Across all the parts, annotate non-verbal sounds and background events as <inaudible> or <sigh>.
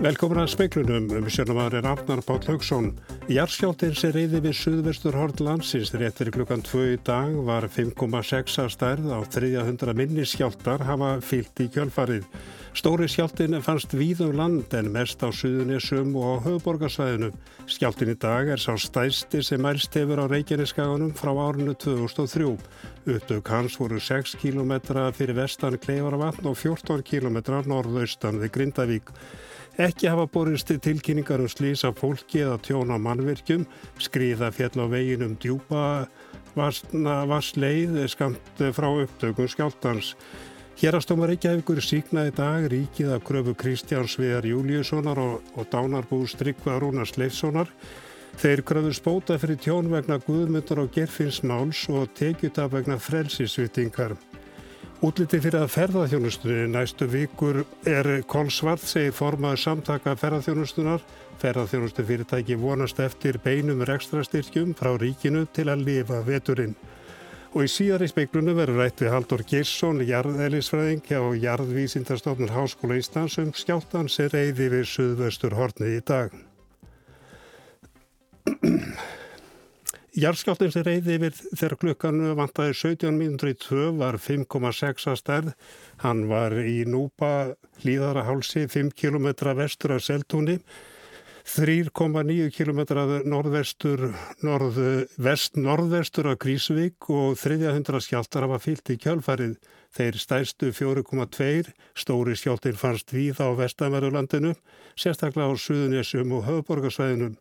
Velkomin að speiklunum um sérnumæður Arnar Páll Haugsson. Jarskjáltinn sem reyði við Suðvestur Hort landsins rétt fyrir klukkan 2 í dag var 5,6 að stærð á 300 minnisskjáltar hafa fyllt í kjölfarið. Stóri skjáltinn fannst víðum land en mest á Suðunisum og á höfuborgarsvæðinu. Skjáltinn í dag er sá stæsti sem mælst hefur á Reykjaneskaganum frá árinu 2003. Uppdög hans voru 6 km fyrir vestan Kleifarvatn og 14 km norðaustan við Grindavík. Ekki hafa borist tilkynningar um slís af fólki eða tjón á mannverkjum, skriða fjall á veginum djúpa vassleið skamt frá upptökum skjáltans. Hérastómar Reykjavíkur síknaði dag ríkið af kröfu Kristjáns Viðar Júliussonar og, og dánarbú Strykva Rúnars Leifssonar. Þeir kröfur spóta fyrir tjón vegna guðmyndar og gerfinsmáls og tekjuta vegna frelsisvitingar. Útliti fyrir að ferðarþjónustunni næstu vikur er Kolsvart segir formaður samtaka ferðarþjónustunar. Ferðarþjónustu fyrirtæki vonast eftir beinum rekstrastyrkjum frá ríkinu til að lifa veturinn. Og í síðar í speiklunum verður rætt við Haldur Girsson, jarðelisfræðing hjá Jarðvísindarstofnur Háskóla Íslands um skjáltan sem reyði við Suðvöstur horni í dag. Jarskjáltins reyði yfir þegar klukkanu vantaði 17.02 var 5,6 að stærð. Hann var í Núpa hlýðarahálsi 5 km vestur af Seltúni, 3,9 km norðvestur, norð, vest norðvestur af Grísvík og 300 skjáltar hafa fyllt í kjálfarið. Þeir stærstu 4,2 stóri skjáltir fannst við á vestamærulandinu, sérstaklega á Suðunessum og Höfuborgarsvæðinum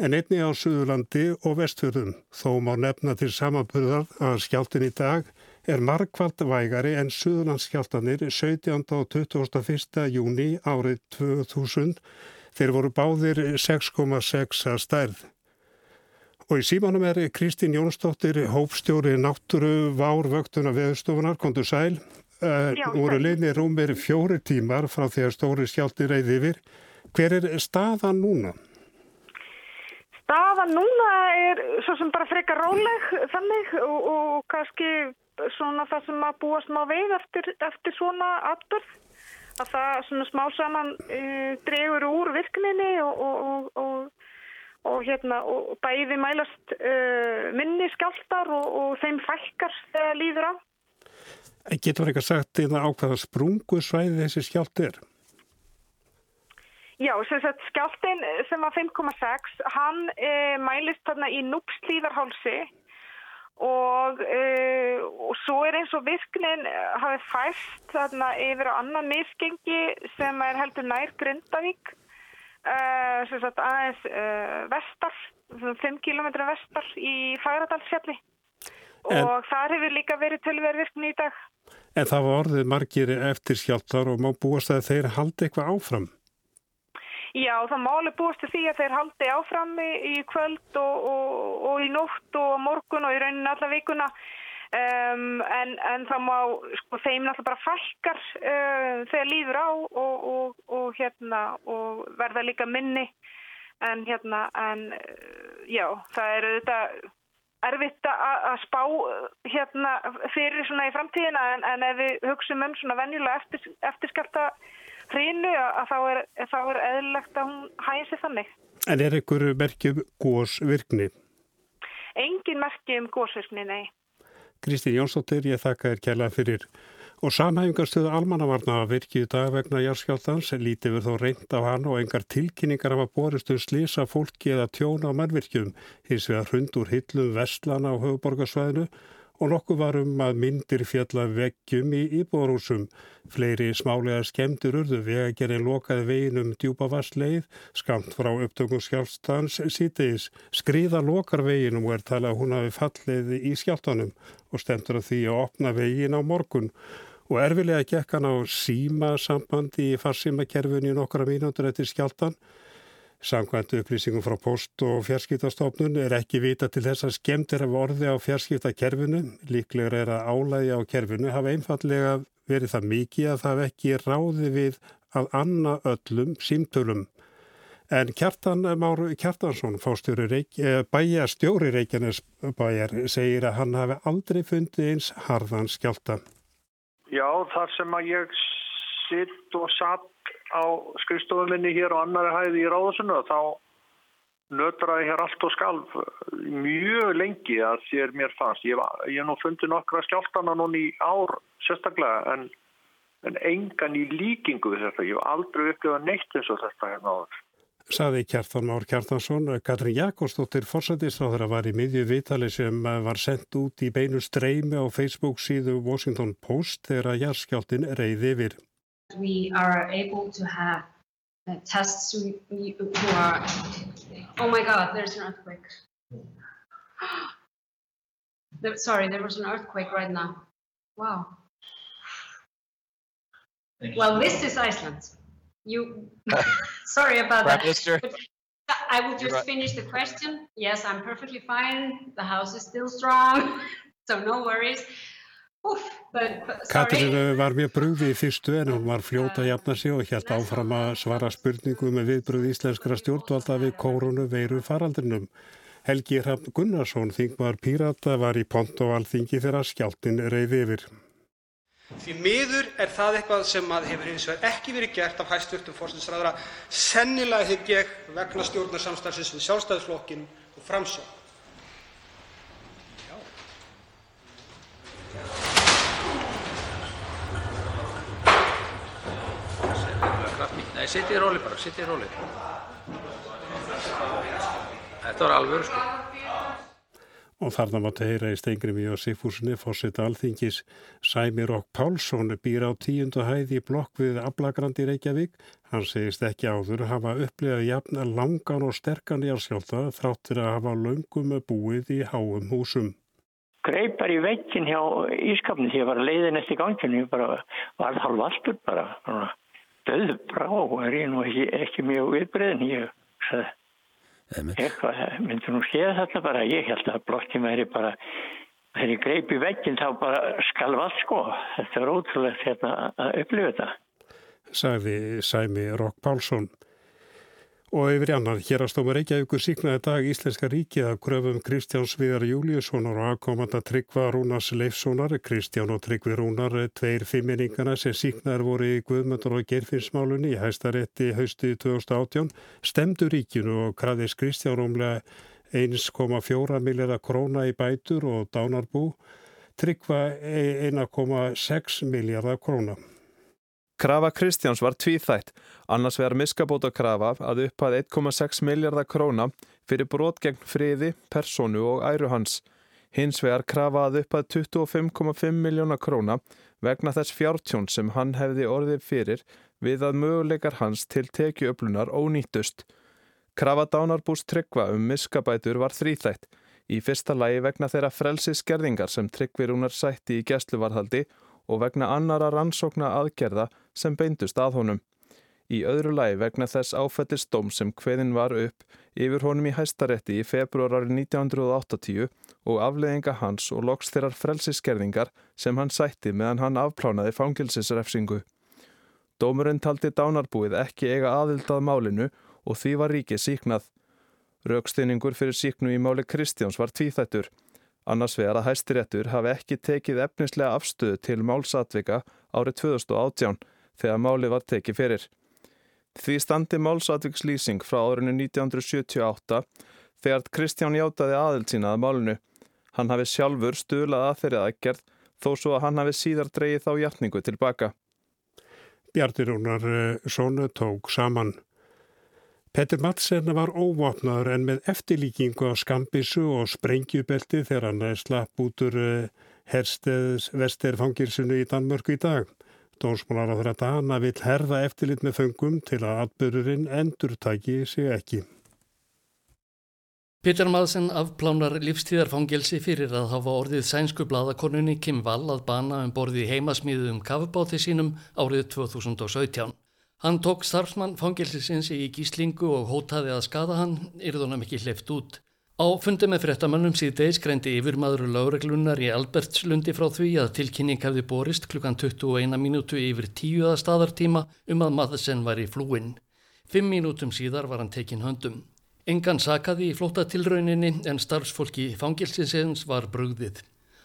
en einni á Suðurlandi og Vestfjörðum. Þó má nefna til samanburðar að skjáltin í dag er markvalt vægari en Suðurlandsskjáltanir 17. og 21. júni árið 2000. Þeir voru báðir 6,6 að stærð. Og í símanum er Kristín Jónsdóttir, hópstjóri náttúru várvöktuna veðstofunar, kontur sæl. Uh, Já, voru leini rúmir fjóri tímar frá því að stóri skjálti reyði yfir. Hver er staðan núna? Staðan núna er svo sem bara frekar róleg þannig og, og kannski svona það sem að búast má veið eftir, eftir svona atbyrð að það svona smá saman e, dregur úr virkninni og, og, og hérna og bæði mælast e, minni skjáltar og þeim fælkar þegar líður á. Getur verið eitthvað sagt í það á hvaða sprungu svæði þessi skjált er? Já, skjáltin sem var 5,6, hann e, mælist þarna í núpslíðarhálsi og, e, og svo er eins og virknin hafið fæst þarna yfir á annan misgengi sem er heldur nær Grindavík, e, sem sagt aðeins vestar, 5 km vestar í Færadalsfjalli og þar hefur líka verið tölverð virkni í dag. En það var orðið margir eftir skjáltar og má búast að þeir haldi eitthvað áfram? Já, það máli búist til því að þeir haldi áfram í, kvöld og, og, og í nótt og morgun og í rauninni alla vikuna. Um, en, en það má, sko, þeim náttúrulega bara fælkar uh, þegar líður á og, og hérna, verða líka minni. En hérna, en já, það eru þetta erfitt að spá hérna fyrir svona í framtíðina. En, en ef við hugsaum um svona venjulega eftir, eftirskapta hrínu að þá er, er eðlilegt að hún hægir sig þannig. En er einhver merkjum gósvirkni? Engin merkjum gósvirkni, nei. Kristi Jónsdóttir, ég þakka þér kjærlega fyrir. Og samhæfingarstöðu almannavarna virkið dag vegna járskjáltans lítið verð þó reynd á hann og engar tilkynningar hafa boristu um slisa fólki eða tjóna á mannvirkjum hins vegar hund úr hillum vestlana á höfuborgarsvæðinu og nokkuð varum að myndir fjalla veggjum í íbúrúsum. Fleiri smálega skemmtir urðu vegagerinn lokaði veginum djúpa vassleið skamt frá upptökum skjálstans sítiðis. Skriða lokar veginum og er talað að hún hafi fallið í skjáltanum og stendur að því að opna vegin á morgun. Og erfilega gekk hann á síma sambandi í farsímakerfun í nokkra mínútur eftir skjáltan Samkvæmt upplýsingum frá post- og fjarskiptastofnun er ekki vita til þess að skemmt er af orði á fjarskiptakerfinu. Líklegur er að álægi á kerfinu hafa einfallega verið það mikið að það ekki ráði við að anna öllum símtölum. En Kjartan Máru Kjartansson, eh, bæjastjóri Reykjanes bæjar, segir að hann hafi aldrei fundið eins harðan skjálta. Já, þar sem að ég sitt og satt á skrifstofuminni hér og annari hæði í ráðusunni og þá nötraði hér allt og skalf mjög lengi að þér mér fannst. Ég hef nú fundið nokkra skjáltana núni í ár sérstaklega en, en engan í líkingu við þetta. Ég hef aldrei upplifað neitt eins og þetta hérna áður. Saði Kjartan Már Kjartansson, Katrin Jakobsdóttir fórsættisráður var í miðju vitali sem var sendt út í beinu streymi á Facebook síðu Washington Post þegar að jarskjáltin reyði yfir. We are able to have uh, tests who, who are, oh my god, there's an earthquake. <gasps> there, sorry, there was an earthquake right now. Wow. Well, this is Iceland. You, <laughs> <laughs> sorry about Prime that. Minister. But I will just right. finish the question. Yes, I'm perfectly fine. The house is still strong, <laughs> so no worries. Sorry. var mjög brugði í fyrstu en hún var fljóta að jafna sig og helt áfram að svara spurningum með viðbröð íslenskra stjórnvalda við kórunu veiru faraldrinum. Helgi Hrafn Gunnarsson, þingmaður Pírata, var í pont og alþingi þegar skjáltin reyði yfir. Því miður er það eitthvað sem að hefur hins vegar ekki verið gert af hæstvirtum fórstinsræðara, sennilega ég vegna stjórnarsamstarfsins við sjálfstæðisflokkin og framsók. Nei, sittið í róli bara, sittið í róli. Þetta var alvöru sko. Og þarna mátti heyra í Stengriði og Sigfúsinni fórseta alþingis Sæmi Rokk Pálsson býr á tíundu hæði í blokk við Ablagrandi Reykjavík. Hann segist ekki áður hafa upplifað jafn langan og sterkan járskjálta þrátt fyrir að hafa löngum búið í háum húsum. greip bara í vekkin hjá ískapni því að var leiðin eftir ganginu, ég bara var halv allur bara, döðu brá er ég nú ekki, ekki mjög viðbreyðin, ég sagði, eitthvað, myndi nú séð þetta bara, ég held að blokkin væri bara, þegar ég greip í vekkin þá bara skalv allt sko, þetta er ótrúlegt hérna að upplifa þetta. Sagði Sæmi Rokk Pálsson. Og yfir í annan, hér að stóma Reykjavíkur síknaði dag Íslenska ríkið að kröfum Kristján Sviðar Júliussonar og aðkomanda Tryggva Rúnars Leifssonar, Kristján og Tryggvi Rúnar, tveir fimminningana sem síknaðar voru í Guðmöndur og Geirfinnsmálunni í hæstarétti haustið 2018, stemdu ríkinu og kraðis Kristján rúmlega 1,4 miljardar króna í bætur og dánarbú, Tryggva 1,6 miljardar króna. Krafa Kristjáns var tvíþætt, annars vegar miskabóta krafa að upphað 1,6 miljardar króna fyrir brot gegn friði, personu og æru hans. Hins vegar krafa að upphað 25,5 miljóna króna vegna þess fjártjón sem hann hefði orðið fyrir við að möguleikar hans til tekiöflunar ónýttust. Krafa dánarbús tryggva um miskabætur var þrýþætt, í fyrsta lagi vegna þeirra frelsi skerðingar sem tryggvirúnar sætti í gæsluvarhaldi og vegna annara rannsókna aðgerða sem beindust að honum. Í öðru lagi vegna þess áfættistóm sem hveðin var upp yfir honum í hæstarétti í februar árið 1980 og afleðinga hans og loks þeirrar frelsiskerðingar sem hann sætti meðan hann afplánaði fangilsisrefsingu. Dómurinn taldi dánarbúið ekki eiga aðildað málinu og því var ríkið síknað. Raukstinningur fyrir síknu í máli Kristjáns var tvíþættur. Annars vegar að hæstiréttur hafi ekki tekið efnislega afstöðu til málsatvika árið 2018 þegar málið var tekið fyrir. Því standi málsatvikslýsing frá árinu 1978 þegar Kristján játaði aðild sína að málinu. Hann hafi sjálfur stuðlað að þeirri aðgerð þó svo að hann hafi síðar dreyið þá hjartningu tilbaka. Bjartirúnar Sónu tók saman. Petur Madsen var óvapnaður en með eftirlíkingu á skambissu og sprengjubelti þegar hann slapp út úr hersteðs vesterfangirsunu í Danmörku í dag. Dómsmálar á þeirra dana vill herða eftirlit með föngum til að atbyrðurinn endurtæki sig ekki. Peter Madsen afplánar lífstíðarfangelsi fyrir að hafa orðið sænsku bladakonunni Kim Wall að bana um borði heimasmíðum kafubáti sínum árið 2017. Hann tók starfsmann fangelsisins í gíslingu og hótaði að skada hann, yrðunum ekki hleyft út. Á fundi með frettamannum síðdeis greindi yfirmaður lögreglunar í Albertslundi frá því að tilkynning hefði borist klukkan 21 minútu yfir tíuða staðartíma um að Madsen var í flúin. Fimm mínútum síðar var hann tekin höndum. Engan sakaði í flóttatilrauninni en starfsfólki fangilsinsins var brugðið.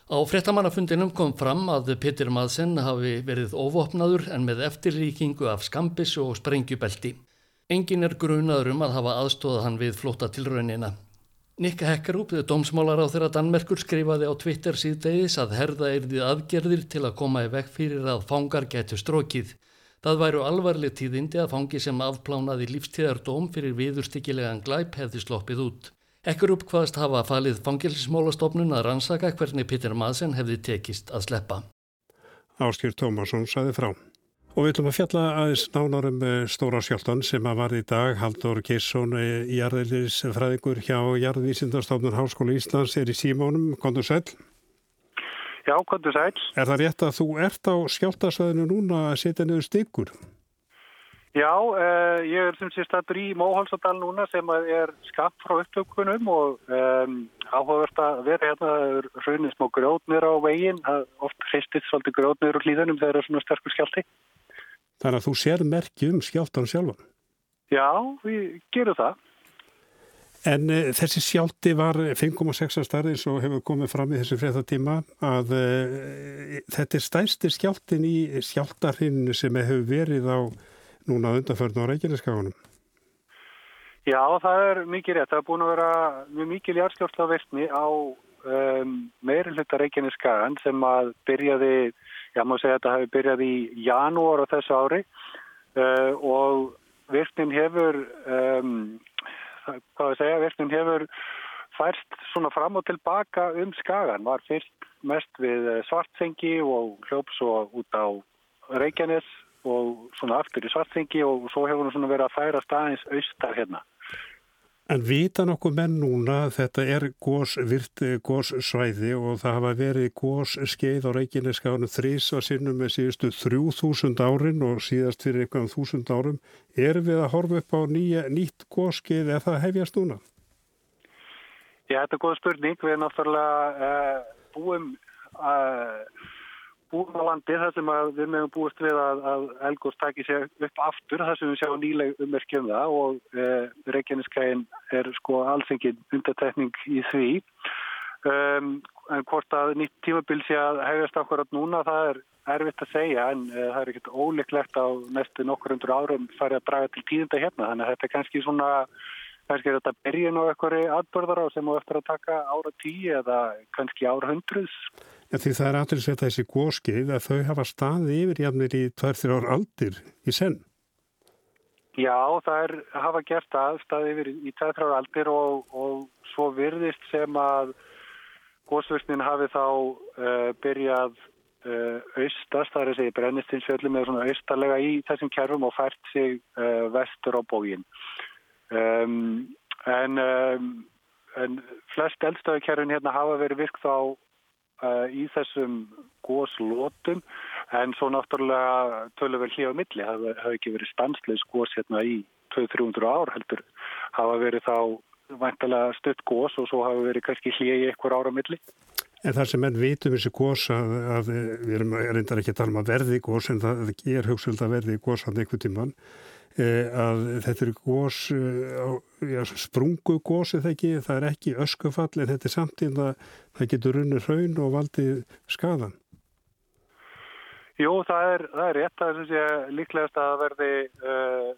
Á frettamannafundinum kom fram að Petur Madsen hafi verið óvopnaður en með eftirlíkingu af skambissu og sprengjubelti. Engin er grunaður um að hafa aðstóðað hann við flóta tilraunina. Nikka Hekkerúp, dómsmálar á þeirra Danmerkur, skrifaði á Twitter síðdegis að herða erðið aðgerðir til að koma í vekk fyrir að fangar getur strókið. Það væru alvarleg tíðindi að fangi sem afplánaði lífstíðardóm fyrir viðurstykkilegan glæp hefði sloppið út. Ekkur uppkvaðast hafa falið fangilsmólastofnun að rannsaka hvernig Peter Madsen hefði tekist að sleppa. Áskýr Tómasson saði frá. Og við ætlum að fjalla aðeins nánarum stóra sjálftan sem að var í dag. Haldur Keisson, jarðeilisfræðingur hjá Jarðvísindarstofnun Háskóla Íslands er í símónum. Kondur sæl. Já, kondur sæl. Er það rétt að þú ert á sjálftasvæðinu núna að setja niður styggur? Já, uh, ég er sem sé statur í Móhálsadal núna sem er skapt frá upptökunum og um, áhugavert að vera hérna raunin smá grjótnir á veginn, oft hristið svolítið grjótnir úr hlýðunum þegar það er svona sterkur skjálti. Þannig að þú sér merki um skjáltan sjálfan? Já, við gerum það. En uh, þessi sjálti var 5,6 starðis og hefur komið fram í þessu fréttatíma að uh, þetta er stærsti sjáltin í sjáltarhinu sem hefur verið á núna undanförn á Reykjaneskaganum. Já, það er mikið rétt. Það er búin að vera mjög mikið járskjórnsla vestni á um, meirinn hluta Reykjaneskagan sem að byrjaði, já maður segja að þetta hefur byrjað í janúar á þessu ári uh, og virknin hefur, um, hvað að segja, virknin hefur færst svona fram og tilbaka um skagan. Var fyrst mest við svartsengi og hljóps og út á Reykjanes og svona aftur í svartþengi og svo hefur hún svona verið að færa staðins austar hérna. En vita nokkuð menn núna þetta er gósvirt góssvæði og það hafa verið gósskeið á Reykjaneskánu þrýsa sinnum með síðustu 3000 árin og síðast fyrir eitthvað um 1000 árum. Er við að horfa upp á nýja, nýtt gósskeið eða það hefjast núna? Já, þetta er góð spurning. Við erum náttúrulega uh, búum að uh, búin á landi þar sem við meðum búist við að, að Elgós taki sér upp aftur þar sem við sjáum nýleg ummerkjum það og e, Reykjaneskæin er sko alls engin undatekning í því. Um, en hvort að nýtt tímabil sé að hefjast akkurat núna það er erfitt að segja en e, það er ekkert óleiklegt á næstu nokkur undur árum farið að draga til tíðinda hérna. Þannig að þetta er kannski svona kannski er þetta byrjun á eitthvað aðbörðar á sem á eftir að taka ára tíu eða kannski ára hundruðs Já, því það er aðeins þessi góðskið að þau hafa staði yfir jafnir í tvær-þrjár ár aldir í senn. Já, það er hafa gert að staði yfir í tvær-þrjár ár aldir og, og svo virðist sem að góðsvörsnin hafi þá uh, byrjað uh, austast, það er að segja brennistinsfjöldum eða svona austarlega í þessum kerfum og fært sig uh, vestur á bógin. Um, en, um, en flest eldstöðukerfin hérna hafa verið virkt Uh, í þessum góslótum en svo náttúrulega tölur vel hljóða milli, það hefði ekki verið stansleis gós hérna í 200-300 ár heldur, hafa verið þá vantilega stutt gós og svo hafa verið kannski í einhver ára milli. En þar sem enn vitum þessi gós að, að við erum reyndar ekki að tala um að verði gós en það er hugselt að verði gós hann einhver tíman Eh, að þetta eru gós, eh, sprungu gós eða ekki, það er ekki öskufall en þetta er samtíð að það getur runni hraun og valdið skadan. Jú, það er, það er rétt, er líklegast að verði uh,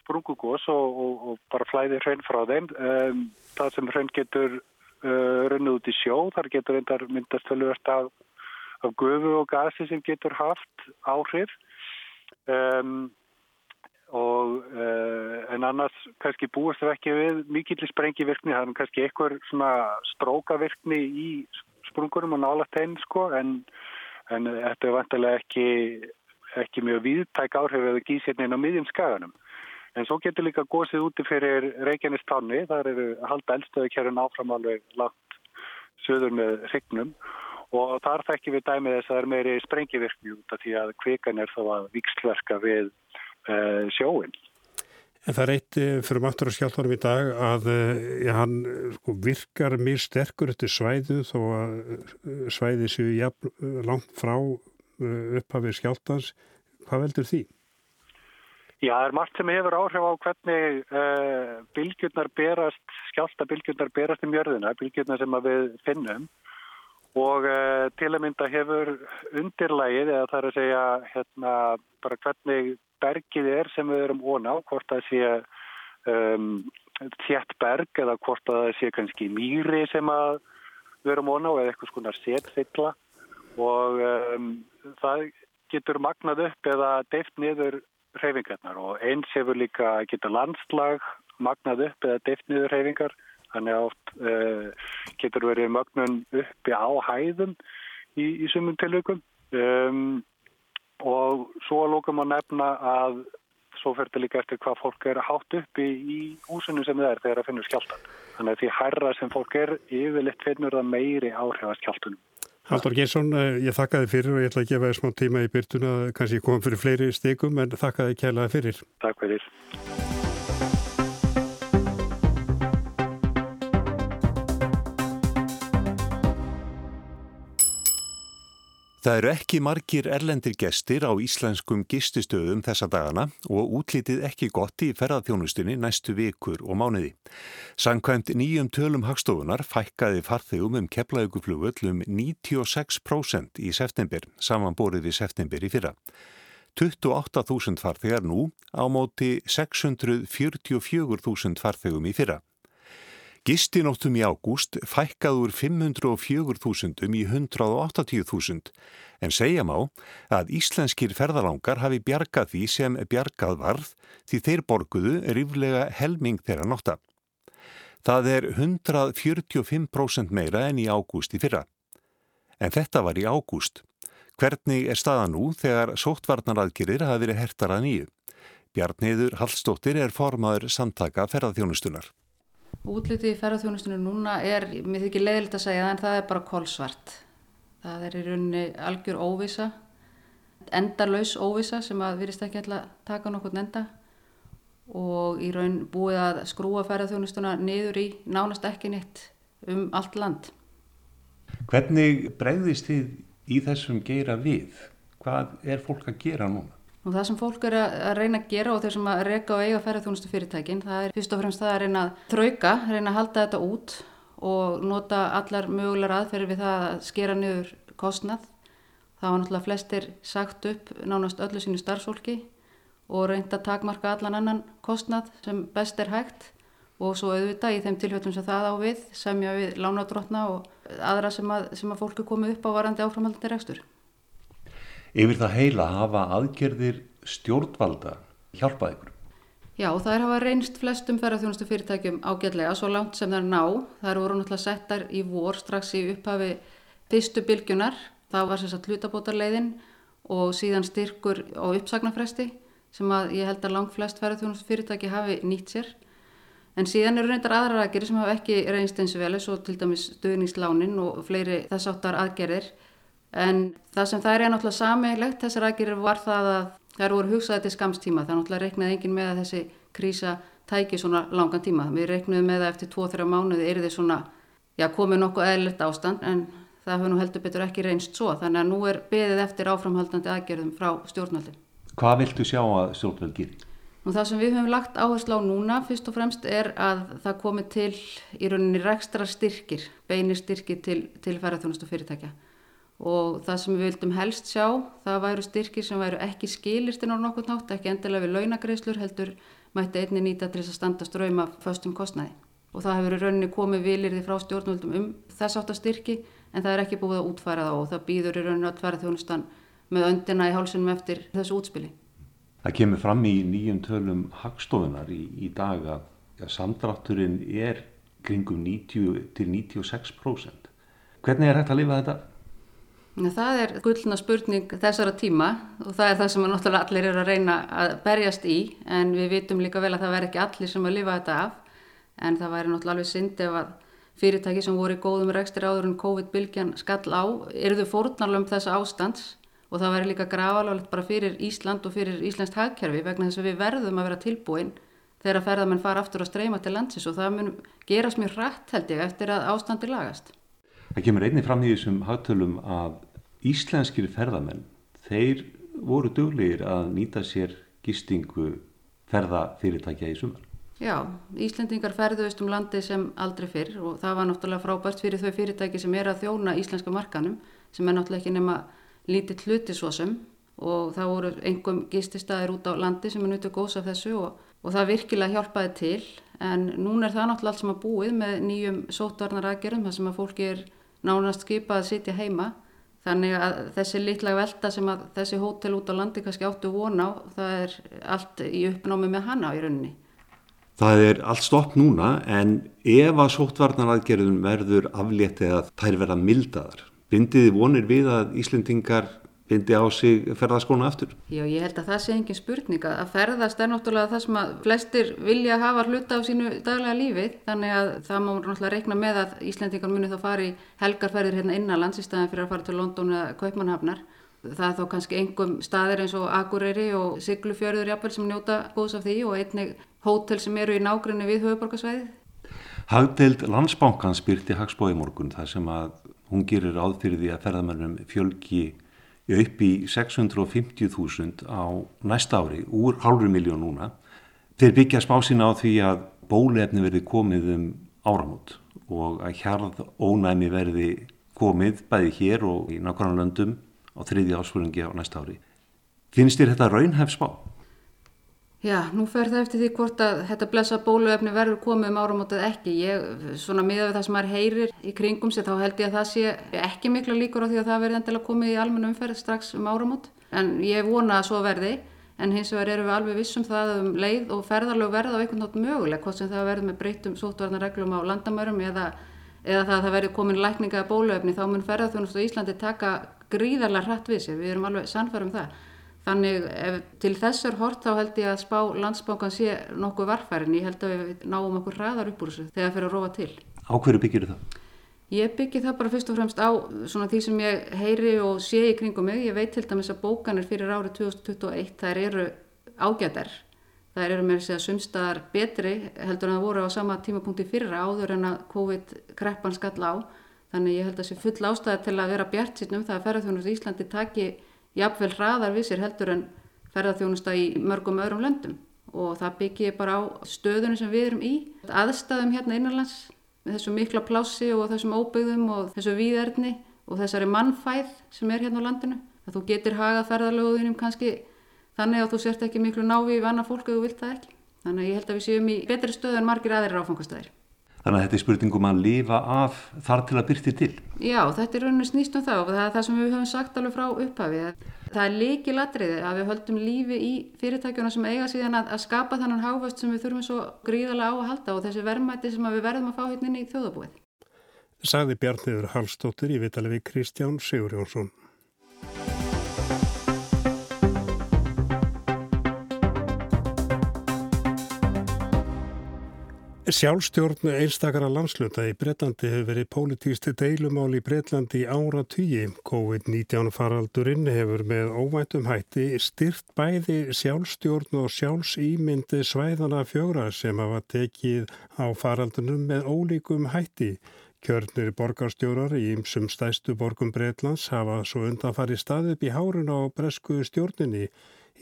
sprungugós og, og, og bara flæði hraun frá þeim. Um, það sem hraun getur uh, runnið út í sjó, þar getur reyndar myndast tölvöld af, af gufu og gasi sem getur haft áhrif. Um, og uh, en annars kannski búist það ekki við mikillir sprengivirkni, það er kannski einhver svona strókavirkni í sprungurum og nálagt einn sko en, en þetta er vantilega ekki, ekki mjög viðtæk áhrif eða gísirnin á miðjum skaganum. En svo getur líka gósið úti fyrir Reykjanestanni, þar eru halda eldstöðu kjörun áfram alveg langt söður með hrygnum. Og þar þekkjum við dæmið þess að það er meiri sprengivirkni út af því að kvikan er þá að vikslverka við sjóin. En það er eitt eh, fyrir matur og skjálfvarum í dag að eh, ja, hann sko, virkar mjög sterkur eftir svæðu þó að svæði séu jafn, langt frá upphafið skjálftans. Hvað veldur því? Já, það er margt sem hefur áhrif á hvernig uh, bylgjurnar berast, skjálta bylgjurnar berast í mjörðina, bylgjurnar sem við finnum og uh, til að mynda hefur undirlægið eða það er að segja hérna bara hvernig bergið er sem við erum óna á, hvort það sé um, þjætt berg eða hvort það sé kannski mýri sem við erum óna á eða eitthvað skonar setfylla. Og um, það getur magnað upp eða deift niður reyfingarnar og eins hefur líka getur landslag magnað upp eða deift niður reyfingar Þannig að oft uh, getur verið mögnun uppi á hæðum í, í sumum tilökum um, og svo lókum að nefna að svo fer þetta líka eftir hvað fólk er hátt uppi í húsinu sem það er þegar það finnur skjáltan. Þannig að því hærra sem fólk er yfirleitt finnur það meiri áhrif að skjáltunum. Haldur Geirsson, eh, ég þakka þið fyrir og ég ætla að gefa þið smá tíma í byrtuna, kannski komum fyrir fleiri stegum en þakka þið kælaði fyrir. Takk fyrir. Það eru ekki margir erlendir gestir á íslenskum gististöðum þessa dagana og útlítið ekki gott í ferðarþjónustunni næstu vikur og mánuði. Sankvæmt nýjum tölum hagstofunar fækkaði farþegum um keflauguflugöll um 96% í september, samanborið við september í fyrra. 28.000 farþegar nú á móti 644.000 farþegum í fyrra. Gistinóttum í ágúst fækkaður 504.000 í 180.000 en segja má að íslenskir ferðalangar hafi bjargað því sem bjargað varð því þeir borguðu ríflega helming þeirra nótta. Það er 145% meira en í ágúst í fyrra. En þetta var í ágúst. Hvernig er staða nú þegar sóttvarnaraðgerir hafi verið hertar að nýju? Bjarniður Hallstóttir er formaður samtaka ferðarþjónustunar. Útlitið í ferðarþjónustunum núna er, mér þykir leiðilegt að segja það, en það er bara kolsvart. Það er í rauninni algjör óvisa, endalaus óvisa sem að virðist ekki að taka nokkur enda og í raun búið að skrúa ferðarþjónustuna niður í nánast ekki neitt um allt land. Hvernig bregðist þið í þessum geira við? Hvað er fólk að gera núna? Og það sem fólk er að reyna að gera og þeir sem að reyka og eiga ferðarþjónustu fyrirtækin, það er fyrst og fremst það að reyna að þrauka, reyna að halda þetta út og nota allar mögulegar aðferði við það að skera niður kostnað. Það var náttúrulega flestir sagt upp nánast öllu sínu starfsfólki og reynda að takmarka allan annan kostnað sem best er hægt og svo auðvitað í þeim tilfellum sem það á við, semja við lánadrótna og aðra sem að, sem að fólku komið upp á varandi áframhaldandi rekstur. Yfir það heila hafa aðgerðir stjórnvalda hjálpað ykkur? Já, það er hafa reynst flestum ferðarþjónustu fyrirtækjum ágætlega svo langt sem það er ná. Það voru náttúrulega settar í vor strax í upphafi fyrstu bylgjunar. Það var sérstaklega hlutabótarleiðin og síðan styrkur á uppsagnarfresti sem að ég held að langt flest ferðarþjónustu fyrirtæki hafi nýtt sér. En síðan eru reyndar aðra aðgerðir sem hafa ekki reynst eins og vel, svo til dæmis stöðningslánin og fleiri þess áttar aðgerðir En það sem það er náttúrulega sameiglegt þessar aðgerir var það að það eru hugsaði til skamstíma. Það náttúrulega reiknaði engin með að þessi krísa tæki svona langan tíma. Við reiknaðum með að eftir 2-3 mánuði er þið svona, já komið nokkuð eðlert ástand en það hefur nú heldur betur ekki reynst svo. Þannig að nú er beðið eftir áframhaldandi aðgerðum frá stjórnaldum. Hvað viltu sjá að stjórnvald gerir? Nú það sem við höfum lagt áherslu á núna fyrst og fremst er að það komi til í rauninni rekstra styrkir, beinir styrkir til, til ferðarþjónustu fyrirtækja og það sem við vildum helst sjá það væru styrkir sem væru ekki skilistinn á nokkur nátt, ekki endilega við launagreislur heldur mætti einni nýta til þess að standa ströyma föstum kostnæði og það hefur í rauninni komið vilirði frá stjórnvöldum um þess átt að styrki en það er ekki búið að útfæra það og það býður í rauninni að tværa þjónustan með öndina í hálsunum eftir þessu útspili. Það kemur fram í nýjum tölum hagstofunar í, í dag að ja, samdrátturinn er kringum 90 til 96%. Hvernig er hægt að lifa þetta? Það er gullna spurning þessara tíma og það er það sem náttúrulega allir eru að reyna að berjast í en við vitum líka vel að það verð ekki allir sem að lifa þetta af. En það væri náttúrulega alveg synd ef að fyrirtæki sem voru í góðum rekstir áður en COVID-bylgjan skall á eruðu fórnarlöfum þessa ástands. Og það væri líka grafalvægt bara fyrir Ísland og fyrir Íslandst hagkerfi vegna þess að við verðum að vera tilbúin þegar að ferðamenn fara aftur að streyma til landsins. Og það mun gerast mjög rætt held ég eftir að ástandi lagast. Það kemur einni fram í þessum hagtölum að íslenskir ferðamenn, þeir voru döglegir að nýta sér gistingu ferðafyrirtækja í sumar. Já, Íslendingar ferðuðist um landi sem aldrei fyrr og það var náttúrulega frábært fyrir þau fyrirtæki sem er að þjóna íslenska markanum sem er náttúrulega ekki nema lítið hluti svo sem og það voru einhverjum gististæðir út á landi sem er nutu góðs af þessu og, og það virkilega hjálpaði til en núna er það náttúrulega allt sem að búið með nýjum sótvarnar aðgerum þar sem að fólki er nánast skipað að sitja heima þannig að þessi litla velta sem að þessi hótel út á landi kannski áttu vona á það er allt í uppnámi með hana í rauninni. Það er allt stopp núna en ef að sótvarnar aðgerðum verður afléttið að þær verða mildaðar, bindiði vonir við að Íslendingar bindi á sig ferðaskóna aftur? Já, ég held að það sé engin spurning að ferðast er náttúrulega það sem að flestir vilja hafa hluta á sínu daglega lífi þannig að það má náttúrulega reikna með að Íslandingar muni þá fari helgarferðir hérna innanlands í staðin fyrir að fara til London eða Kaupmannhafnar. Það er þó kannski engum staðir eins og Akureyri og Siglufjörður jafnvel sem njóta góðs af því og einnig hótel sem eru í nágrinni við höfuborgarsvæði. Hagdeild landsbánkans byrti Hagsbói morgun þar sem að hún gerir áðfyrir því að ferðamennum fjölgi upp í 650.000 á næsta ári úr halvri miljón núna. Þeir byggja spá sína á því að bólefni verði komið um áramót og að hjarð ónæmi verði komið bæði hér og í nákvæmlega löndum á þriði ásfóringi á næsta ári. Finnst þér þetta raunhæf spá? Já, nú fer það eftir því hvort að þetta blessa bóluefni verður komið um áramótað ekki. Ég, svona miða við það sem maður heyrir í kringum sér, þá held ég að það sé ekki miklu líkur á því að það verði endilega komið í almennu umferð strax um áramót. En ég vona að svo verði, en hins vegar erum við alveg vissum það um leið og ferðarlegu verða á einhvern nátt möguleg, hvort sem það verður með breytum sóttvarnarreglum á landamörum eða, eða það að það verður komin lækninga bóluefni, þá mun ferðarþjónust á Íslandi taka gríðarlega hratt við sig, við erum alveg sannfærum það. Þannig ef til þessar hort þá held ég að spá landsbánkan sé nokkuð varfærin. Ég held að við náum okkur hraðar upp úr þessu þegar það fyrir að róa til. Á hverju byggir það? Ég byggir það bara fyrst og fremst á svona því sem ég heyri og sé í kringum mig. Ég veit til dæmis að bókanir fyrir árið 2021 þær eru ágæðar. Þær eru með þess að sumstaðar betri heldur en það voru á sama tímapunkti fyrra áður en að COVID-kreppan skall á. Þannig ég held að það sé full ástæði til að vera bjart sínum það að ferðarþjónust Íslandi taki jafnvel hraðar við sér heldur en ferðarþjónusta í mörgum öðrum löndum og það byggir bara á stöðunum sem við erum í, aðstæðum hérna innanlands með þessu mikla plássi og þessum óbyggðum og þessu víðerni og þessari mannfæð sem er hérna á landinu að þú getur hagað ferðarlöguðinum kannski þannig að þú sért ekki miklu návi í vanna fólk ef þú vilt það ekki. Þannig að ég held að við séum í betri stöðu en margir aðrir áfangastæðir. Þannig að þetta er spurningum að lifa af þar til að byrti til. Já, þetta er rauninni snýst um það og það er það sem við höfum sagt alveg frá upphafið. Það er líki ladriði að við höldum lífi í fyrirtækjuna sem eiga síðan að, að skapa þannan hávöst sem við þurfum svo gríðarlega á að halda og þessi verðmætti sem við verðum að fá hérna inn í þjóðabúið. Sagði Bjarniður Hallstóttir í vitali við Kristján Sigur Sjálfstjórn einstakara landsluta í Breitlandi hefur verið pólitísti deilumál í Breitlandi í ára tugi. COVID-19 faraldurinn hefur með óvæntum hætti styrt bæði sjálfstjórn og sjálfsýmyndi svæðana fjóra sem hafa tekið á faraldunum með ólíkum hætti. Kjörnir borgarstjórar í ymsum stæstu borgum Breitlands hafa svo undan farið staðið upp í hárun á bresku stjórninni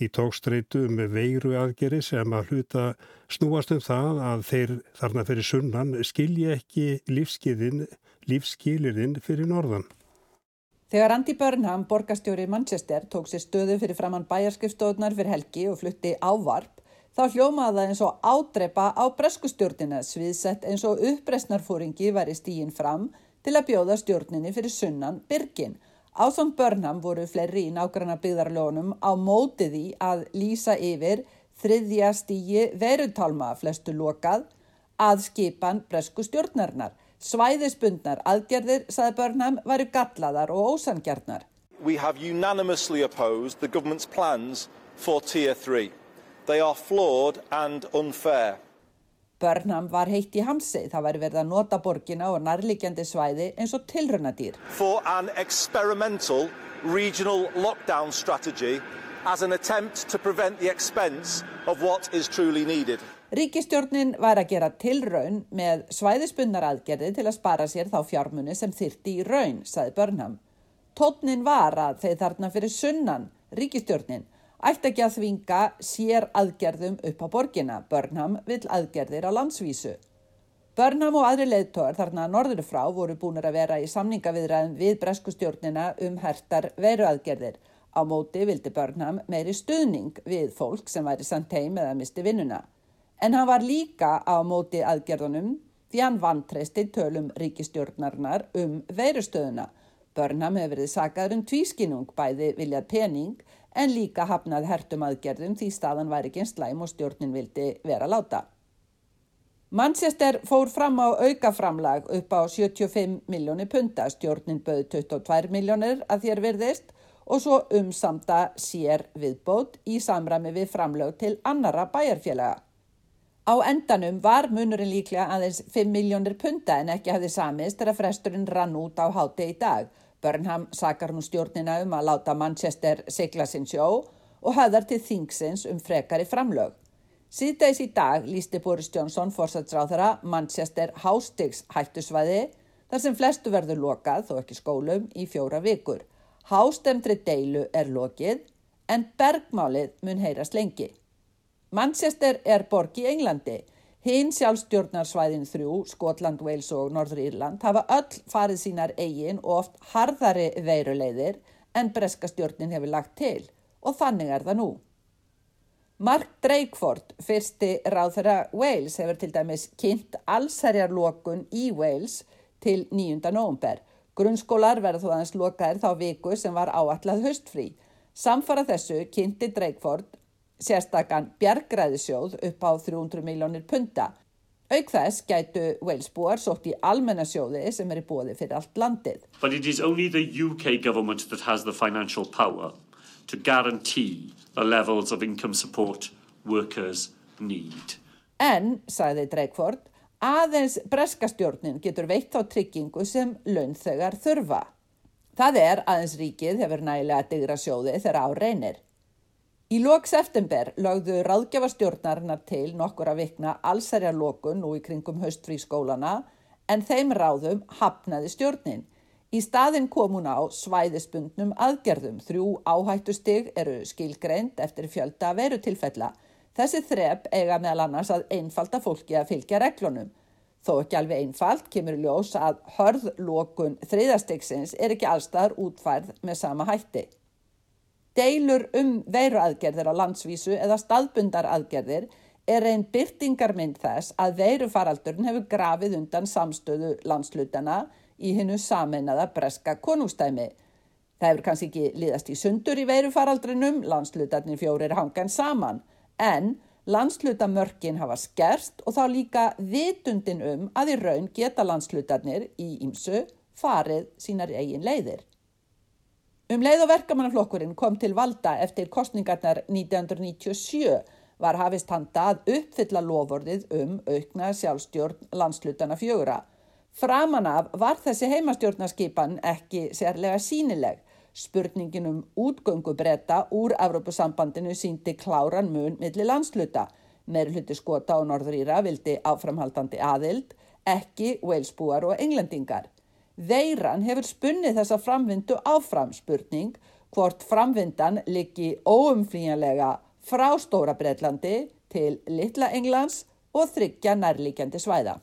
í tókstreitu með veiru aðgeri sem að hluta snúast um það að þeir þarna fyrir sunnan skilji ekki lífskilirinn fyrir norðan. Þegar Andy Burnham, borgastjóri Manchester, tók sér stöðu fyrir framann bæjarskipstóðnar fyrir helgi og flutti ávarp, þá hljómaði það eins og ádrepa á breskustjórnina sviðsett eins og uppresnarfóringi væri stígin fram til að bjóða stjórninni fyrir sunnan Birgin Ásand Börnham voru fleiri í nágranna byggðarlónum á mótið í að lýsa yfir þriðja stígi verutalma flestu lokað að skipan bresku stjórnarinnar. Svæðisbundnar aðgerðir, saði Börnham, varu gallaðar og ósangjarnar. We have unanimously opposed the government's plans for tier 3. They are flawed and unfair. Börnham var heitt í hamsi, það væri verið að nota borgina og nærlikjandi svæði eins og tilrunadýr. For an experimental regional lockdown strategy as an attempt to prevent the expense of what is truly needed. Ríkistjórnin var að gera tilraun með svæðispunnar aðgerði til að spara sér þá fjármunni sem þyrti í raun, saði Börnham. Tótnin var að þeir þarna fyrir sunnan, ríkistjórnin, ætti ekki að þvinga sér aðgerðum upp á borgina. Burnham vill aðgerðir á landsvísu. Burnham og aðri leðtóðar þarna norður frá voru búinir að vera í samningaviðræðin við breskustjórnina um hertar veruaðgerðir. Á móti vildi Burnham meiri stuðning við fólk sem væri sendt heim eða misti vinnuna. En hann var líka á móti aðgerðunum því hann vantreisti tölum ríkistjórnarinnar um veirustöðuna. Burnham hefur verið sagaður um tvískinung bæði viljað pening en líka hafnað hertum aðgerðum því staðan væri ekki einn slæm og stjórnin vildi vera láta. Manchester fór fram á aukaframlag upp á 75 miljónir punta, stjórnin bauð 22 miljónir að þér virðist og svo umsamda sér viðbót í samræmi við framlög til annara bæjarfélaga. Á endanum var munurinn líklega aðeins 5 miljónir punta en ekki hafði samist þegar fresturinn rann út á háti í dag. Burnham sakar nú stjórnina um að láta Manchester sigla sinn sjó og höðar til þingsins um frekari framlög. Síðdeis í dag lísti Boris Johnson fórsatsráðara Manchester Hástigs hættusvæði þar sem flestu verður lokað, þó ekki skólum, í fjóra vikur. Hástemtri deilu er lokið en bergmálið mun heyrast lengi. Manchester er borg í Englandi Hinn sjálfstjórnarsvæðin þrjú, Skotland, Wales og Norður Írland hafa öll farið sínar eigin og oft harðari veiruleiðir en breska stjórnin hefur lagt til og þannig er það nú. Mark Drakeford, fyrsti ráð þeirra Wales, hefur til dæmis kynnt allsherjarlokun í Wales til 9. nógumber. Grunnskólar verður þú aðeins lokaðir þá viku sem var áallad höstfrí. Samfara þessu kynnti Drakeford sérstakann bjargræðisjóð upp á 300 miljónir punta. Auk þess gætu Walesbúar sótt í almennasjóði sem er í bóði fyrir allt landið. But it is only the UK government that has the financial power to guarantee the levels of income support workers need. En, sagði Drakeford, aðeins breskastjórnin getur veitt á tryggingu sem launþegar þurfa. Það er aðeins ríkið hefur nægilega digra sjóði þegar á reynir. Í lok september lögðu ráðgjafastjórnarinnar til nokkur að vikna allsærjar lokun nú í kringum höstfrí skólana en þeim ráðum hafnaði stjórnin. Í staðin kom hún á svæðispundnum aðgerðum. Þrjú áhættustig eru skilgreind eftir fjölda verutilfella. Þessi þrep eiga meðal annars að einfalda fólki að fylgja reglunum. Þó ekki alveg einfalt kemur ljós að hörðlokun þriðastegsins er ekki allstaðar útfærð með sama hætti. Deilur um veiruaðgerðir á landsvísu eða staðbundaraðgerðir er einn byrtingarmynd þess að veirufaraldurinn hefur grafið undan samstöðu landslutana í hinnu sameinaða breska konungstæmi. Það hefur kannski ekki liðast í sundur í veirufaraldrinum, landslutarnir fjórir hangan saman, en landslutamörkin hafa skerst og þá líka vitundin um að í raun geta landslutarnir í ímsu farið sínar eigin leiðir. Um leið og verkamannaflokkurinn kom til valda eftir kostningarnar 1997 var hafist handa að uppfylla lofordið um aukna sjálfstjórn landslutana fjögura. Framan af var þessi heimastjórnarskipan ekki sérlega sínileg. Spurningin um útgöngu breyta úr Evrópusambandinu síndi kláran mun millir landsluta. Meir hluti skota og norðrýra vildi áframhaldandi aðild, ekki Walesbúar og englendingar. Veiran hefur spunnið þessa framvindu áfram spurning hvort framvindan liggi óumflýjanlega frá Stóra Breitlandi til Littla Englands og þryggja nærlíkjandi svæða.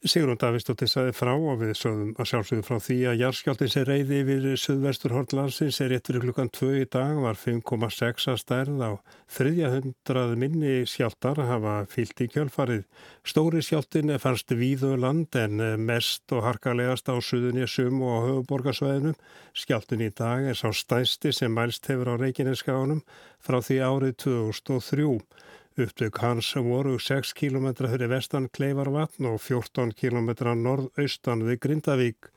Sigrun Davistóttir saði frá og við sögum að sjálfsögum frá því að jarðskjáltins er reyði yfir söðvestur Hortlandsins er rétt fyrir klukkan 2 í dag var 5,6 að stærð á 300 minni skjáltar hafa fyllt í kjölfarið. Stóri skjáltin er fannst víðu um land en mest og harkalegast á Suðunisum og höfuborgarsvæðinum. Skjáltin í dag er sá stæsti sem mælst hefur á Reykjaneskaunum frá því árið 2003. Upptök hans voru 6 km fyrir vestan Kleifarvatn og 14 km norðaustan við Grindavík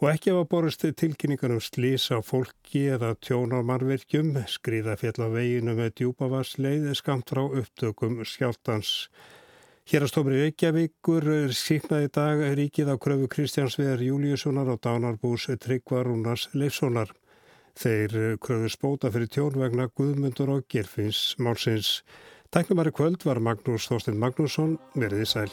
og ekki hafa borist tilkynningar um slís á fólki eða tjónarmarvirkjum, skriða fjall á veginu með djúbavarsleið skamt frá upptökum skjáltans. Hér að stofri Reykjavíkur síknaði dag ríkið á kröfu Kristjánsvegar Júliussonar og Dánarbús Tryggvarúnars Leifssonar. Þeir kröfu spóta fyrir tjónvegna Guðmundur og Gerfins Málsins. Tæknumari kvöld var Magnús Þorstein Magnússon, veriði sæl.